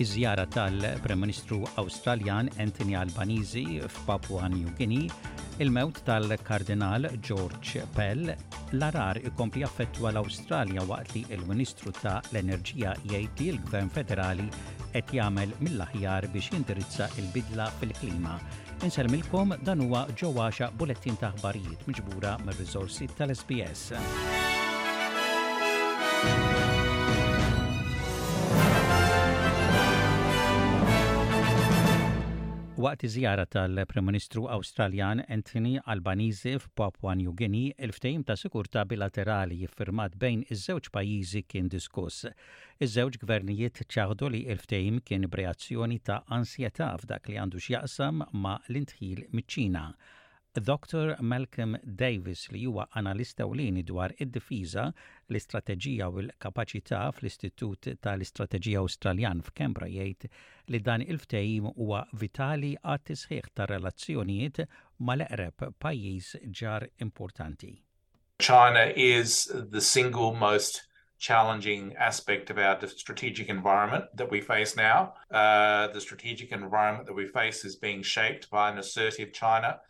Iż-żjara tal-Prim Ministru Awstraljan Anthony Albanizi f'Papua New Guinea, il-mewt tal-Kardinal George Pell, l-arar ikompli affettwa l-Awstralja waqt li il-Ministru Ministru ta' l-Enerġija jgħid li l-Gvern Federali qed jagħmel mill-aħjar biex jindirizza l-bidla fil-klima. Insellmilkom dan huwa ġo għaxa bulettin ta' aħbarijiet miġbura mir-riżorsi tal-SBS. waqt iż-żjara tal-Prim Ministru Awstraljan Anthony Albanese f'Papwa New Guinea, il-ftehim ta' sigurtà bilaterali ffirmat bejn iż-żewġ pajjiżi kien diskuss. Iż-żewġ gvernijiet ċaħdu li l-ftehim kien b'reazzjoni ta' ansjetà f'dak li għandu x'jaqsam ma' l-indħil miċ-Ċina. Doctor Malcolm Davis li huwa analist ewlieni dwar id-difiża, l-istrateġija u l-kapaċità fl-Istitut ta' l-Istrateġija Awstraljan f'Canberra jgħid li dan il-ftehim huwa vitali għat-tisħiħ tar-relazzjonijiet mal-eqreb pajjiż ġar importanti. China is the single most challenging aspect of our strategic environment that we face now. The strategic environment that we face is being shaped by an assertive China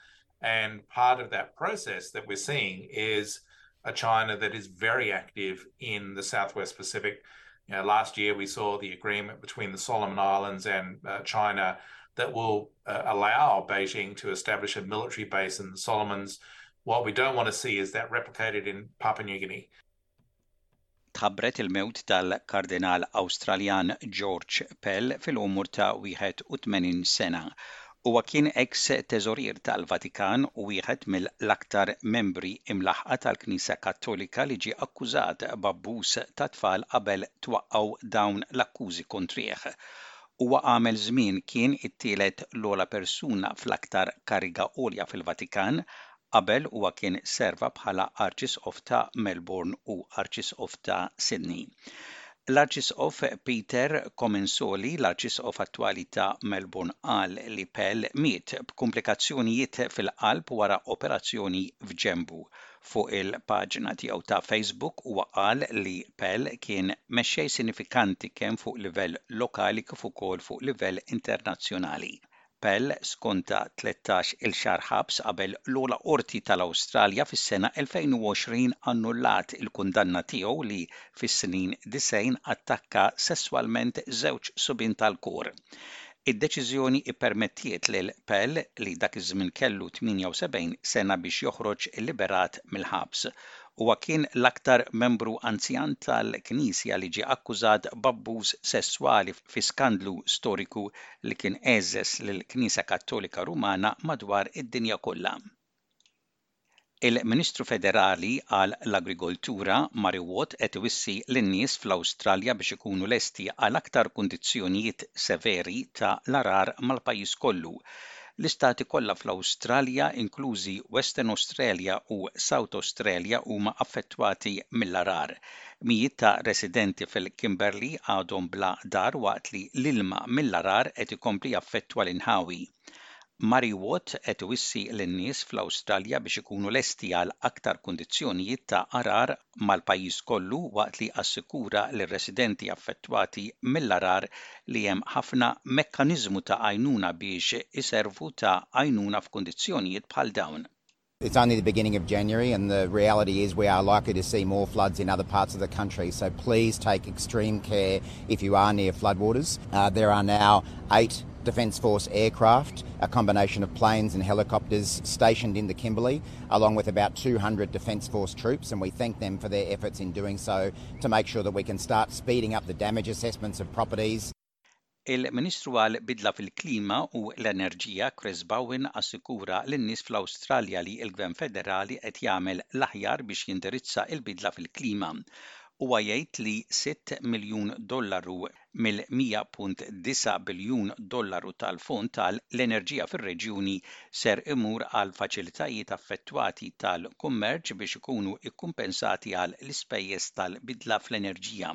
And part of that process that we're seeing is a China that is very active in the Southwest Pacific. You know, last year, we saw the agreement between the Solomon Islands and uh, China that will uh, allow Beijing to establish a military base in the Solomons. What we don't want to see is that replicated in Papua New Guinea. tħabbret il-mewt tal-Kardinal Awstraljan George Pell fil-għumur ta' 81 sena. Huwa kien eks Teżorier tal-Vatikan u wieħed mill-aktar membri imlaħħqa tal-Knisja Kattolika li ġie akkużat b'abbuż tat-tfal qabel twaqqgħu dawn l-akkużi kontrih. Huwa għamel żmien kien it-tielet l-ogħla persuna fl-aktar kariga għolja fil-Vatikan Qabel huwa kien serva bħala Arċisqof ta' Melbourne u Arċisqof ta' Sydney. L-Arċisqof Peter Comensoli, l-Arċisqof attwali ta' Melbourne qal li Pell miet b'kumplikazzjonijiet fil-qalb wara operazzjoni f'ġenbu. Fuq il-paġna tiegħu ta' Facebook huwa qal li Pell kien mexxej sinifikanti kemm fuq livell lokali kif ukoll fuq livell internazzjonali. Pell skonta 13 il xahar ħabs qabel l-Ogħla Qorti tal-Awstralja fis-sena 2020 annullat il-kundanna tiegħu li, fis-snin 90, attakka sesswalment żewġ subien tal-Kor. Id-deċiżjoni ppermettiet lil Pell, li dak iż-żmien kellu 78 sena biex joħroġ liberat mill-ħabs. Huwa kien l-aktar membru anzjan tal-Knisja li ġie akkużat b'abbuż sesswali, fi skandlu storiku li kien għeżżeż lill-Knisja Kattolika Rumana madwar id-dinja kollha. Il-Ministru Federali għal l-Agrigoltura, Murray Watt qed iwissi lin-nies fl-Awstralja biex ikunu lesti għal aktar kundizzjonijiet severi ta' l-għarar mal-pajjiż kollu. L-istati kollha fl-Awstralja, inklużi Western Australia u South Australia huma affettwati mill-għarar. Mijiet ta' residenti fil-Kimberley għadhom bla dar waqt li l-ilma mill-għarar qed ikompli jaffettwa l-inħawi. Murray Watt qed iwissi lin-nies fl-Awstralja biex ikunu lesti għal aktar kundizzjonijiet ta' għarar mal-pajjiż kollu waqt li assikura lir-residenti affettwati mill-għarar li hemm ħafna mekkaniżmu ta' għajnuna biex iservu ta' għajnuna f'kundizzjonijiet bħal dawn. It's only the beginning of January, and the reality is we are likely to see more floods in other parts of the country. So please take extreme care if you are near floodwaters. Uh, there are now eight Defence Force aircraft, a combination of planes and helicopters stationed in the Kimberley, along with about 200 Defence Force troops, and we thank them for their efforts in doing so to make sure that we can start speeding up the damage assessments of properties. Il-Ministru għall-Bidla fil-Klima u l-Enerġija Chris Bowen assikura lin-nies fl-Awstralja li l-Gvern Federali qed jagħmel l-aħjar biex jindirizza l-bidla fil-klima. Huwa jgħid li sitt miljun dollaru mill-100.9 biljun dollaru tal-Fond għal l-Enerġija fir-Reġjuni ser imur għal faċilitajiet affettwati tal-kummerċ biex ikunu kkumpensati għal l-ispejjeż tal-bidla fl-enerġija.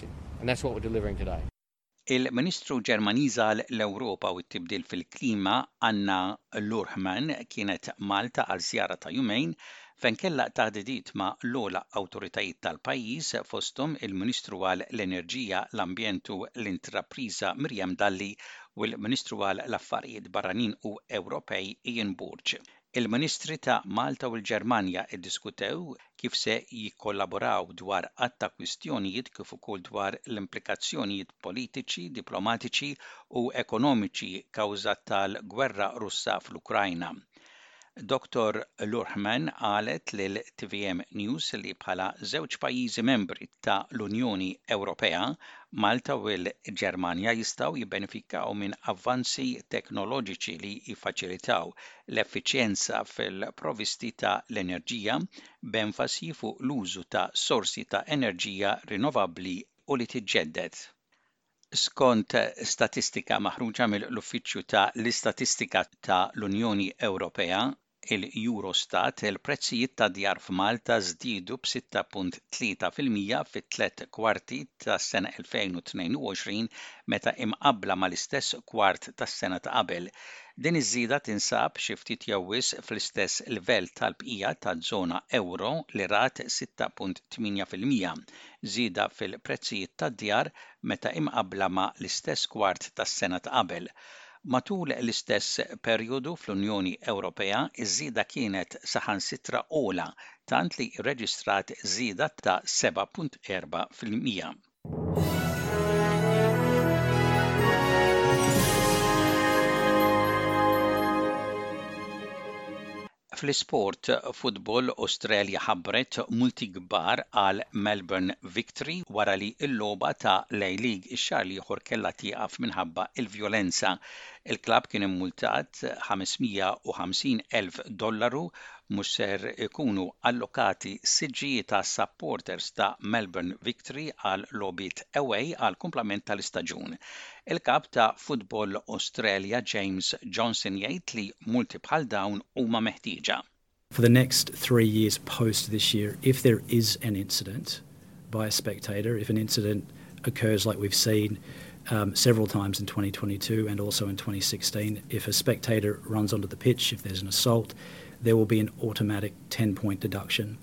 and that's what we're delivering today. Il-Ministru Ġermaniża għal l-Ewropa u t-Tibdil fil-Klima, Anna Luhrmann kienet Malta għal żjara ta' jumejn fejn kellha taħdidiet ma' l-ogħla awtoritajiet tal-pajjiż fosthom il-Ministru għal l-Enerġija, l-Ambjent u l-Intrapriża Miriam Dalli u l-Ministru għal l-Affarijiet Barranin u Ewropej Ian Borg. Il-Ministri ta' Malta u l-Ġermanja ddiskutew kif se jikkollaboraw dwar għadd ta' kwistjonijiet kif ukoll dwar l-implikazzjonijiet politiċi, diplomatiċi u ekonomiċi kawża tal-gwerra Russa fl-Ukrajna. Dottor Luhrmann qalet lil tvm News li bħala żewġ pajjiżi membri ta' l-Unjoni Ewropea Malta u l-Ġermanja jistgħu jibbenefikaw minn avvanzi teknoloġiċi li jiffaċilitaw l-effiċjenza fil-provvisti ta' l-enerġija, b'enfasi fuq l-użu ta' sorsi ta' enerġija rinnovabbli u li tiġġedded. Skont statistika maħruġa mill-Uffiċċju ta' l-Istatistika ta' l-Unjoni Ewropea, il-Eurostat, il-prezzijiet tad-djar f'Malta żdiedu b'6.3 fil-mija fit-tliet kwarti tas-sena 2022 meta imqabbla mal-istess kwart tas-sena ta' qabel. Din iż-żieda tinsab xi ftit jew wisq fl-istess livell tal-bqija taż-żona ewro li rat 6.8 fil-mija żieda fil-prezzijiet tad-djar meta imqabbla ma' l-istess kwart tas-sena ta' qabel. Matul l-istess perjodu fl-Unjoni Ewropea, iż-żieda kienet saħansitra ogħla, tant li rreġistrat żieda ta' 7.4 fil-mija. Fl-isport, futbol, Australia ħabbret multi kbar għal Melbourne Victory wara li l-logħba ta' l-A-League ix-xahar l-ieħor kellha tieqaf minħabba l-vjolenza. Il-klabb kien immultat 550 elf dollaru. Mhux ser ikunu allokati siġġijiet ta' supporters ta' Melbourne Victory għal logħbiet away għall-kumplament tal-istaġun. Il-kap ta' Football Australia James Johnson jgħid li multi bħal dawn huma meħtieġa. For the next three years post this year, if there is an incident by a spectator, if an incident occurs like we've seen um, several times in 2022 and also in 2016. If a spectator runs onto the pitch, if there's an assault, there will be an automatic 10 point deduction.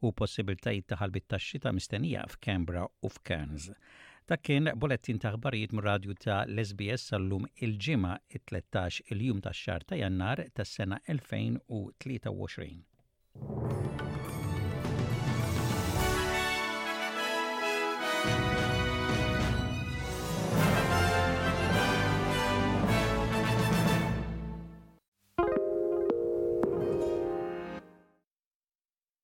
u possibiltajiet ta' ħalbiet tax-xita mistennija f'Canberra u f'Cairns. Dak kien bulettin ta' aħbarijiet mir-radju ta' l-SBS sal-lum il-Ġimgħa it-tlettax il-jum tax-xahar ta' Jannar tas-sena 2023.